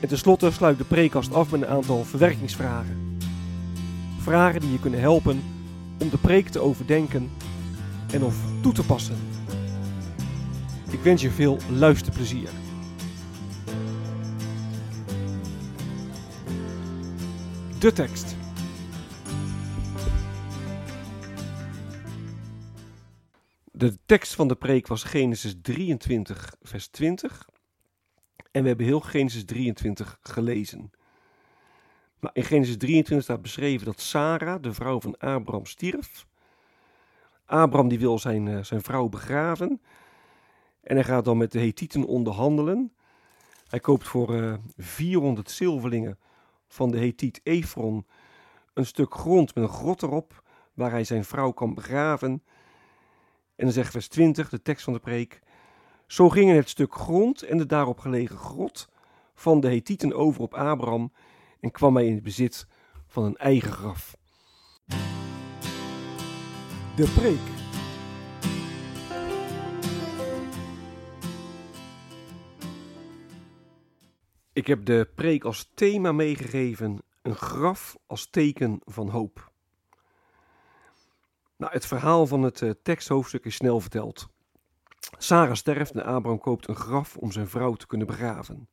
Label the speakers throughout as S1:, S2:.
S1: En tenslotte sluit de preekkast af met een aantal verwerkingsvragen. Vragen die je kunnen helpen om de preek te overdenken en of toe te passen. Ik wens je veel luisterplezier. De tekst. De tekst van de preek was Genesis 23, vers 20. En we hebben heel Genesis 23 gelezen. In Genesis 23 staat beschreven dat Sarah, de vrouw van Abraham, stierf. Abraham die wil zijn, uh, zijn vrouw begraven. En hij gaat dan met de Hethieten onderhandelen. Hij koopt voor uh, 400 zilverlingen van de Hethiet Efron een stuk grond met een grot erop, waar hij zijn vrouw kan begraven. En dan zegt vers 20, de tekst van de preek. Zo gingen het stuk grond en de daarop gelegen grot van de Hethieten over op Abraham en kwam hij in het bezit van een eigen graf. De preek. Ik heb de preek als thema meegegeven: een graf als teken van hoop. Nou, het verhaal van het uh, teksthoofdstuk is snel verteld. Sarah sterft en Abraham koopt een graf om zijn vrouw te kunnen begraven.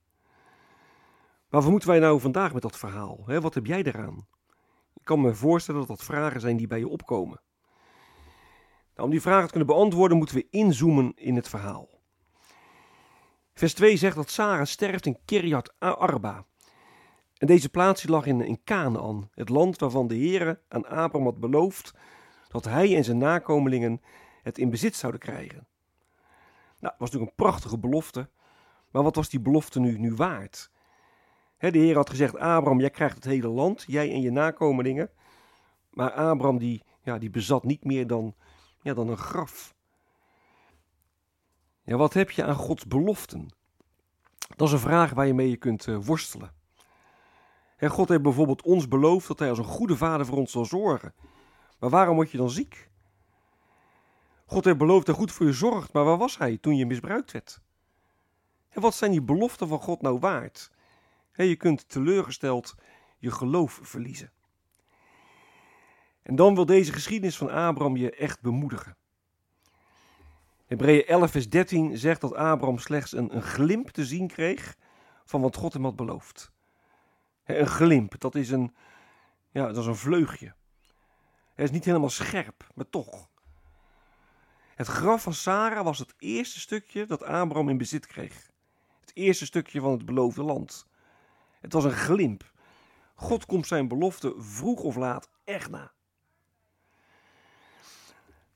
S1: Waarvoor moeten wij nou vandaag met dat verhaal? Wat heb jij eraan? Ik kan me voorstellen dat dat vragen zijn die bij je opkomen. Nou, om die vragen te kunnen beantwoorden moeten we inzoomen in het verhaal. Vers 2 zegt dat Sarah sterft in Kiryat Arba. En deze plaats lag in, in Canaan, het land waarvan de Heere aan Abraham had beloofd dat hij en zijn nakomelingen het in bezit zouden krijgen. Nou, was natuurlijk een prachtige belofte, maar wat was die belofte nu, nu waard? de Heer had gezegd, Abraham, jij krijgt het hele land, jij en je nakomelingen. Maar Abraham die, ja, die bezat niet meer dan, ja, dan een graf. Ja, wat heb je aan Gods beloften? Dat is een vraag waar je mee kunt uh, worstelen. En God heeft bijvoorbeeld ons beloofd dat Hij als een goede vader voor ons zal zorgen. Maar waarom word je dan ziek? God heeft beloofd hij goed voor je zorgt, maar waar was Hij toen je misbruikt werd? En wat zijn die beloften van God nou waard? je kunt teleurgesteld je geloof verliezen. En dan wil deze geschiedenis van Abraham je echt bemoedigen. Hebreeën 11, vers 13 zegt dat Abraham slechts een, een glimp te zien kreeg van wat God hem had beloofd. een glimp, dat is een, ja, dat is een vleugje. Het is niet helemaal scherp, maar toch. Het graf van Sarah was het eerste stukje dat Abraham in bezit kreeg. Het eerste stukje van het beloofde land. Het was een glimp. God komt zijn belofte vroeg of laat echt na.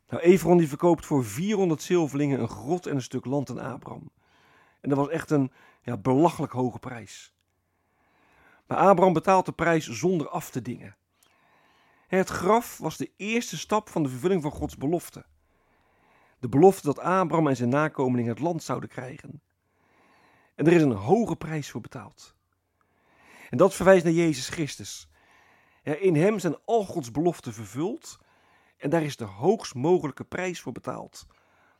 S1: Nou, Efron die verkoopt voor 400 zilverlingen een grot en een stuk land aan Abraham. En dat was echt een ja, belachelijk hoge prijs. Maar Abraham betaalt de prijs zonder af te dingen. Het graf was de eerste stap van de vervulling van Gods belofte. De belofte dat Abraham en zijn nakomelingen het land zouden krijgen. En er is een hoge prijs voor betaald. En dat verwijst naar Jezus Christus. In hem zijn al Gods beloften vervuld en daar is de hoogst mogelijke prijs voor betaald,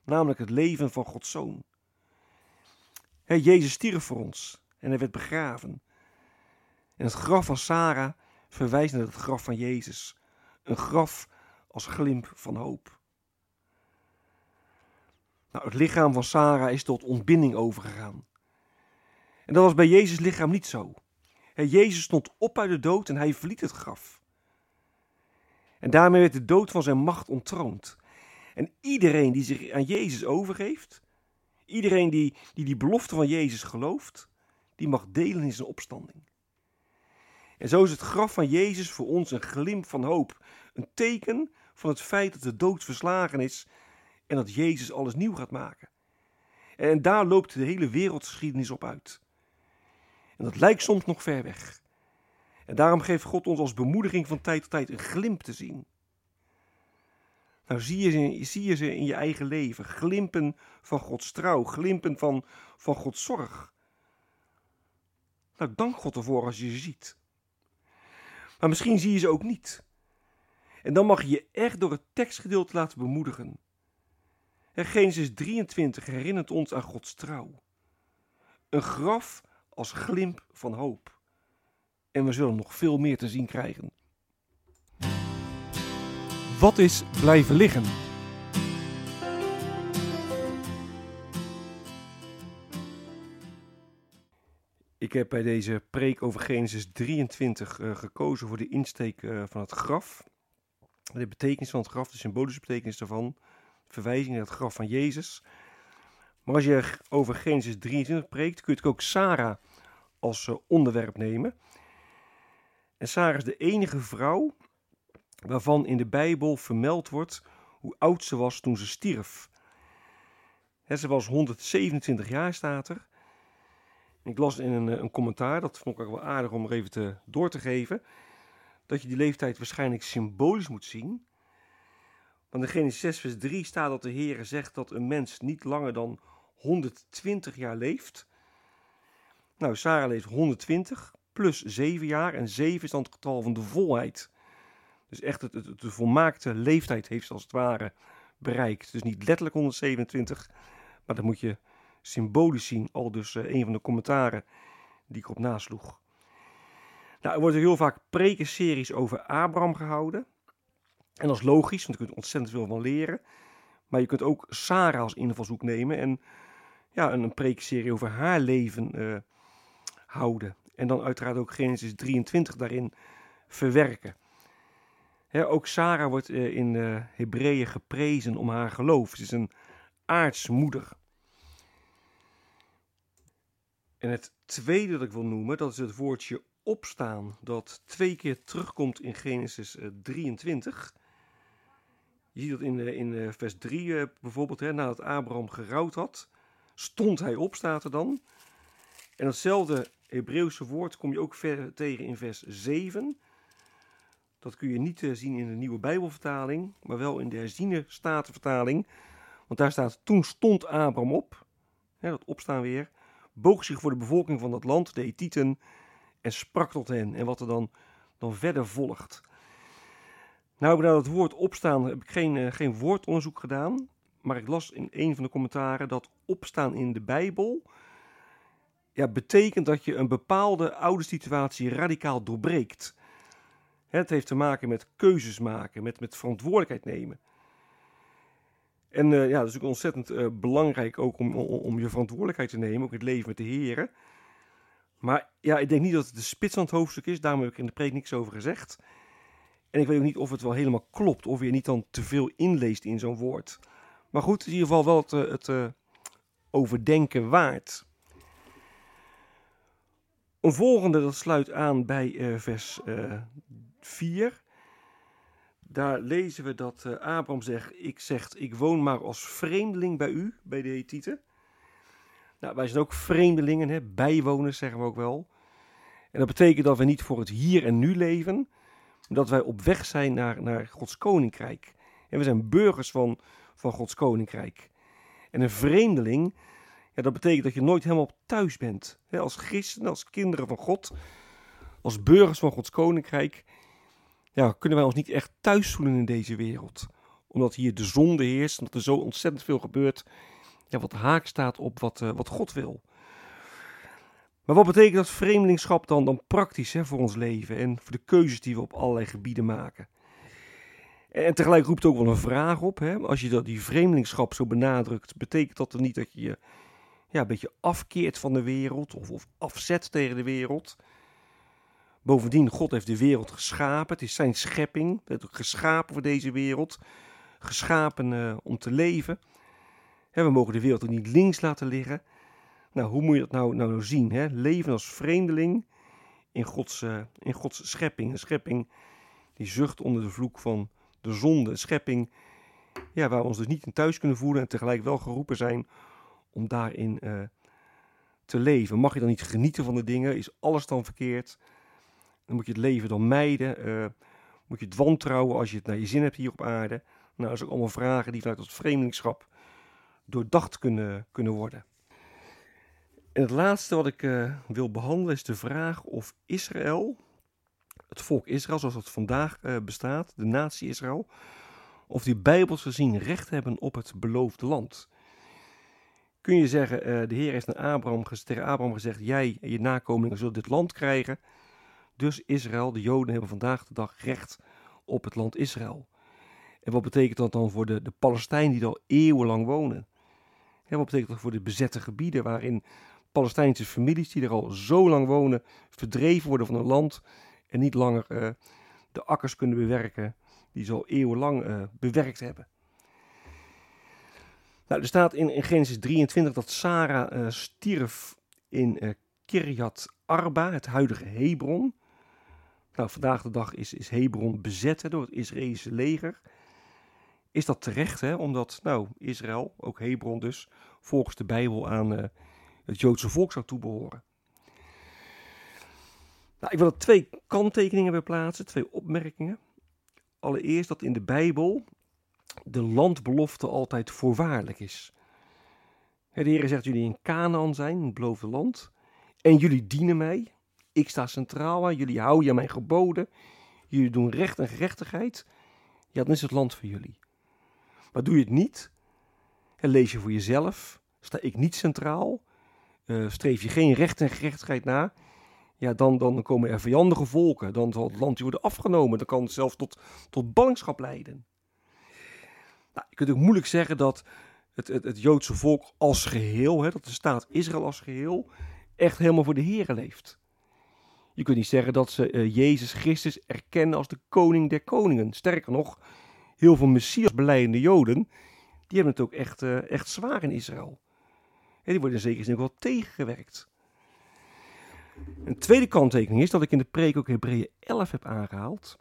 S1: namelijk het leven van Gods Zoon. Jezus stierf voor ons en hij werd begraven. En het graf van Sarah verwijst naar het graf van Jezus, een graf als glimp van hoop. Nou, het lichaam van Sarah is tot ontbinding overgegaan. En dat was bij Jezus' lichaam niet zo. Jezus stond op uit de dood en hij verliet het graf. En daarmee werd de dood van zijn macht ontroond. En iedereen die zich aan Jezus overgeeft, iedereen die die, die belofte van Jezus gelooft, die mag delen in zijn opstanding. En zo is het graf van Jezus voor ons een glimp van hoop, een teken van het feit dat de dood verslagen is en dat Jezus alles nieuw gaat maken. En daar loopt de hele wereldgeschiedenis op uit. En dat lijkt soms nog ver weg. En daarom geeft God ons als bemoediging van tijd tot tijd een glimp te zien. Nou, zie je, ze, zie je ze in je eigen leven. Glimpen van Gods trouw, glimpen van, van Gods zorg. Nou, dank God ervoor als je ze ziet. Maar misschien zie je ze ook niet. En dan mag je je echt door het tekstgedeelte laten bemoedigen. En Genesis 23 herinnert ons aan Gods trouw. Een graf als glimp van hoop. En we zullen nog veel meer te zien krijgen.
S2: Wat is blijven liggen?
S1: Ik heb bij deze preek over Genesis 23 uh, gekozen voor de insteek uh, van het graf. De betekenis van het graf, de symbolische betekenis daarvan. Verwijzing naar het graf van Jezus. Maar als je over Genesis 23 preekt, kun je ook Sarah als uh, onderwerp nemen. En Sarah is de enige vrouw waarvan in de Bijbel vermeld wordt hoe oud ze was toen ze stierf. ze was 127 jaar, staat er. Ik las in een, een, commentaar, dat vond ik ook wel aardig om er even te, door te geven, dat je die leeftijd waarschijnlijk symbolisch moet zien. Want in Genesis 6 vers 3 staat dat de Heer zegt dat een mens niet langer dan 120 jaar leeft. Nou, Sarah leeft 120 plus 7 jaar en 7 is dan het getal van de volheid. Dus echt het, het, de volmaakte leeftijd heeft ze als het ware bereikt. Dus niet letterlijk 127, maar dat moet je symbolisch zien. Al dus uh, een van de commentaren die ik op nasloeg. Nou, er worden heel vaak prekenseries over Abraham gehouden. En dat is logisch, want je kunt ontzettend veel van leren. Maar je kunt ook Sarah als invalshoek nemen en ja, een, prekenserie over haar leven uh, houden. En dan uiteraard ook Genesis 23 daarin verwerken. ook Sarah wordt uh, in uh, Hebreeën geprezen om haar geloof. Ze is een aartsmoeder. En het tweede dat ik wil noemen, dat is het woordje opstaan, dat twee keer terugkomt in Genesis 23. Je ziet dat in, in vers 3 bijvoorbeeld, hè, nadat Abraham gerouwd had, stond hij op, staat er dan. En datzelfde Hebreeuwse woord kom je ook tegen in vers 7. Dat kun je niet zien in de nieuwe Bijbelvertaling, maar wel in de herziene statenvertaling. Want daar staat, toen stond Abraham op, hè, dat opstaan weer, boog zich voor de bevolking van dat land, de Ethiten, en sprak tot hen. En wat er dan, dan verder volgt. Nou, naar het woord opstaan heb ik geen, uh, geen woordonderzoek gedaan. Maar ik las in een van de commentaren dat opstaan in de Bijbel ja, betekent dat je een bepaalde oude situatie radicaal doorbreekt. Het heeft te maken met keuzes maken, met, met verantwoordelijkheid nemen. En uh, ja, dat is ook ontzettend uh, belangrijk ook om, om, je verantwoordelijkheid te nemen, ook het leven met de heren. Maar ja, ik denk niet dat het de spits van het hoofdstuk is, daarom heb ik in de preek niks over gezegd. En ik weet ook niet of het wel helemaal klopt, of je niet dan te veel inleest in zo'n woord. Maar goed, het is in ieder geval wel het, eh, het uh, overdenken waard. Een volgende, dat sluit aan bij uh, vers 4. Daar lezen we dat Abraham zegt, ik, zegt, ik woon maar als vreemdeling bij u, bij de Hethieten. Nou, wij zijn ook vreemdelingen, hè? bijwoners zeggen we ook wel. En dat betekent dat we niet voor het hier en nu leven, dat wij op weg zijn naar, naar Gods koninkrijk. En we zijn burgers van, van Gods koninkrijk. En een vreemdeling, ja, dat betekent dat je nooit helemaal thuis bent. Als christenen, als kinderen van God, als burgers van Gods koninkrijk, ja, kunnen wij ons niet echt thuis voelen in deze wereld. Omdat hier de zonde heerst, omdat er zo ontzettend veel gebeurt ja, wat haak staat op wat, uh, wat God wil. Maar wat betekent dat vreemdelingschap dan, dan praktisch hè, voor ons leven en voor de keuzes die we op allerlei gebieden maken? En tegelijk roept ook wel een vraag op. Hè? Als je dat, die vreemdelingschap zo benadrukt, betekent dat dan niet dat je je ja, een beetje afkeert van de wereld of, of afzet tegen de wereld? Bovendien, God heeft de wereld geschapen. Het is zijn schepping. Het is geschapen voor deze wereld. Geschapen uh, om te leven. Hè, we mogen de wereld ook niet links laten liggen. Nou, hoe moet je dat nou, nou, nou zien? Hè? Leven als vreemdeling in Gods, uh, in Gods schepping. Een schepping die zucht onder de vloek van de zonde. Een schepping ja, waar we ons dus niet in thuis kunnen voelen en tegelijk wel geroepen zijn om daarin uh, te leven. Mag je dan niet genieten van de dingen? Is alles dan verkeerd? Dan moet je het leven dan mijden. Uh, moet je het wantrouwen als je het naar je zin hebt hier op aarde? Nou, dat zijn allemaal vragen die vanuit het vreemdelingschap doordacht kunnen, kunnen worden. En het laatste wat ik uh, wil behandelen is de vraag of Israël, het volk Israël zoals het vandaag uh, bestaat, de natie Israël, of die bijbels gezien recht hebben op het beloofde land. Kun je zeggen, uh, de Heer heeft aan Abraham, tegen Abraham gezegd, jij en je nakomelingen zullen dit land krijgen. Dus Israël, de Joden, hebben vandaag de dag recht op het land Israël. En wat betekent dat dan voor de, de Palestijnen die al eeuwenlang wonen? En wat betekent dat voor de bezette gebieden waarin Palestijnse families die er al zo lang wonen, verdreven worden van hun land en niet langer uh, de akkers kunnen bewerken die ze al eeuwenlang uh, bewerkt hebben. Nou, er staat in, in Genesis 23 dat Sarah uh, stierf in Kirjat Arba, het huidige Hebron. Nou, vandaag de dag is, is Hebron bezet door het Israëlische leger. Is dat terecht, hè? omdat nou, Israël, ook Hebron dus, volgens de Bijbel aan het Joodse volk zou toebehoren? Nou, ik wil er twee kanttekeningen bij plaatsen, twee opmerkingen. Allereerst dat in de Bijbel de landbelofte altijd voorwaardelijk is. De Heer zegt jullie in Canaan zijn, het beloofde land, en jullie dienen mij. Ik sta centraal aan, jullie houden aan mijn geboden, jullie doen recht en gerechtigheid. Ja, dan is het land voor jullie. Maar doe je het niet, en lees je voor jezelf, sta ik niet centraal, uh, streef je geen recht en gerechtigheid na, ja, dan, dan komen er vijandige volken, dan zal het land worden afgenomen, dan kan het zelfs tot, tot ballingschap leiden. Nou, je kunt ook moeilijk zeggen dat het, het, het Joodse volk als geheel, hè, dat de staat Israël als geheel, echt helemaal voor de Here leeft. Je kunt niet zeggen dat ze uh, Jezus Christus erkennen als de koning der koningen. Sterker nog, heel veel Messias beleidende Joden, die hebben het ook echt, uh, echt zwaar in Israël. En die worden in zekere zin ook wel tegengewerkt. Een tweede kanttekening is dat ik in de preek ook Hebreeën 11 heb aangehaald.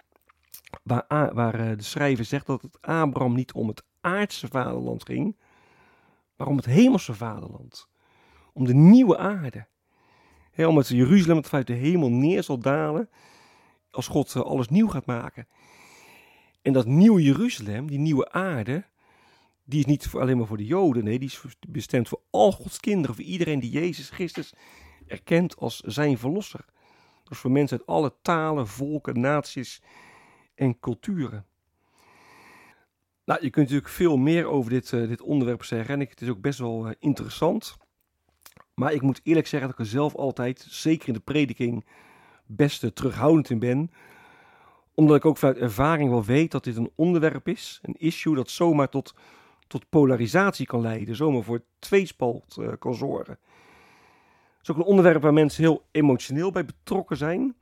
S1: Waar, waar uh, de schrijver zegt dat het Abraham niet om het aardse vaderland ging, maar om het hemelse vaderland. Om de nieuwe aarde. He, om het Jeruzalem dat vanuit de hemel neer zal dalen als God uh, alles nieuw gaat maken. En dat nieuwe Jeruzalem, die nieuwe aarde, die is niet alleen maar voor de Joden. Nee, die is bestemd voor al Gods kinderen, voor iedereen die Jezus Christus erkent als zijn verlosser. Dus voor mensen uit alle talen, volken, naties en culturen. Nou, je kunt natuurlijk veel meer over dit, uh, dit onderwerp zeggen en het is ook best wel uh, interessant. Maar ik moet eerlijk zeggen dat ik er zelf altijd, zeker in de prediking, best uh, terughoudend in ben. Omdat ik ook vanuit ervaring wel weet dat dit een onderwerp is, een issue dat zomaar tot, tot polarisatie kan leiden, zomaar voor tweespalt kan zorgen. Het is ook een onderwerp waar mensen heel emotioneel bij betrokken zijn.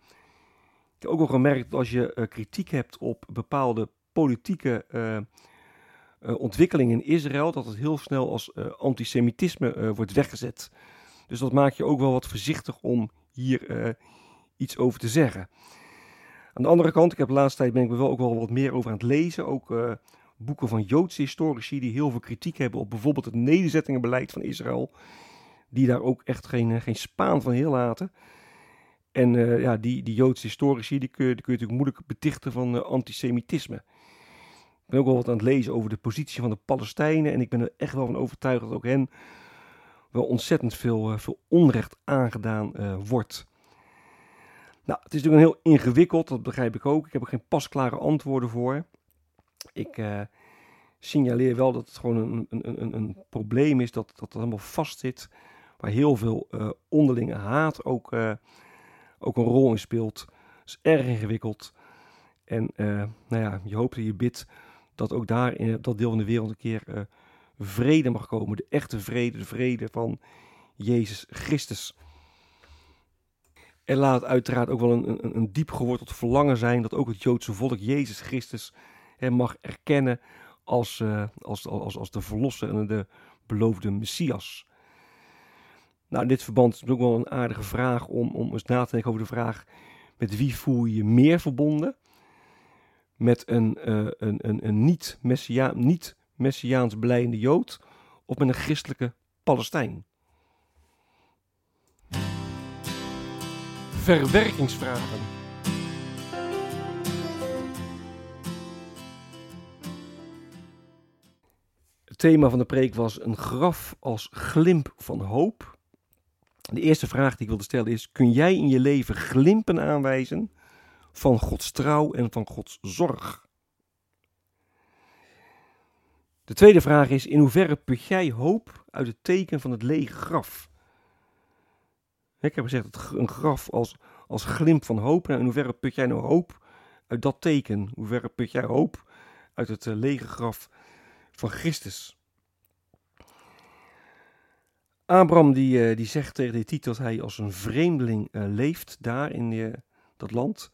S1: Ik heb ook al gemerkt dat als je uh, kritiek hebt op bepaalde politieke uh, uh, ontwikkelingen in Israël, dat het heel snel als antisemitisme wordt weggezet. Dus dat maakt je ook wel wat voorzichtig om hier iets over te zeggen. Aan de andere kant, ik heb de laatste tijd ben ik er wel ook wel wat meer over aan het lezen. Ook boeken van Joodse historici die heel veel kritiek hebben op bijvoorbeeld het nederzettingenbeleid van Israël die daar ook echt geen, eh, geen spaan van heel laten. En uh, ja, die, die Joodse historici, die kun, kun je natuurlijk moeilijk betichten van uh, antisemitisme. Ik ben ook wel wat aan het lezen over de positie van de Palestijnen. En ik ben er echt wel van overtuigd dat ook hen wel ontzettend veel, veel onrecht aangedaan wordt. Nou, het is natuurlijk een heel ingewikkeld, dat begrijp ik ook. Ik heb er geen pasklare antwoorden voor. Ik signaleer wel dat het gewoon een, een, een, een probleem is dat, dat het helemaal vastzit waar heel veel uh, onderlinge haat ook, uh, ook een rol in speelt. Het is erg ingewikkeld. En nou ja, je hoopt en je bidt dat ook daar in dat deel van de wereld een keer vrede mag komen. De echte vrede, de vrede van Jezus Christus. En laat uiteraard ook wel een, een, een diep geworteld verlangen zijn dat ook het Joodse volk Jezus Christus hè, mag erkennen als, uh, als, als, als de verlosser en de beloofde Messias. Nou, in dit verband is het ook wel een aardige vraag om, om eens na te denken over de vraag: met wie voel je je meer verbonden? Met een, uh, een, een, een niet-messiaans niet messiaans beleidende Jood of met een christelijke Palestijn?
S2: Verwerkingsvragen.
S1: Thema van de preek was een graf als glimp van hoop. De eerste vraag die ik wilde stellen is: kun jij in je leven glimpen aanwijzen van Gods trouw en van Gods zorg? De tweede vraag is: in hoeverre put jij hoop uit het teken van het lege graf? Ik heb gezegd, een graf als, als glimp van hoop. Nou, in hoeverre put jij nou hoop uit dat teken? In hoeverre put jij hoop uit het uh, lege graf van Christus? Abraham die, uh, die zegt tegen de titel dat hij als een vreemdeling uh, leeft daar in dat land.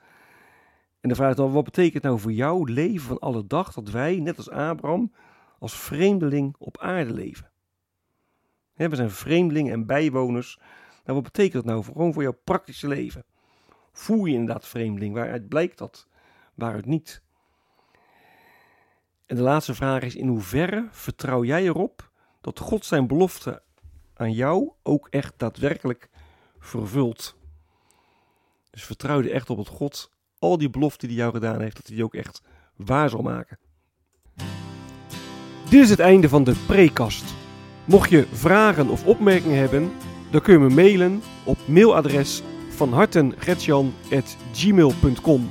S1: En de vraag is dan, wat betekent nou voor jou leven van alle dag dat wij, net als Abraham, als vreemdeling op aarde leven? we zijn vreemdelingen en bijwoners nou, wat betekent dat nou voor, gewoon voor jouw praktische leven? Voel je inderdaad vreemdeling? Waaruit blijkt dat? Waaruit niet? En de laatste vraag is: in hoeverre vertrouw jij erop dat God zijn belofte aan jou ook echt daadwerkelijk vervult? Dus vertrouw er echt op dat God al die beloften die jou gedaan heeft, dat hij die ook echt waar zal maken. Dit is het einde van de prekast. Mocht je vragen of opmerkingen hebben, dan kun je me mailen op mailadres van hartengretjan.gmail.com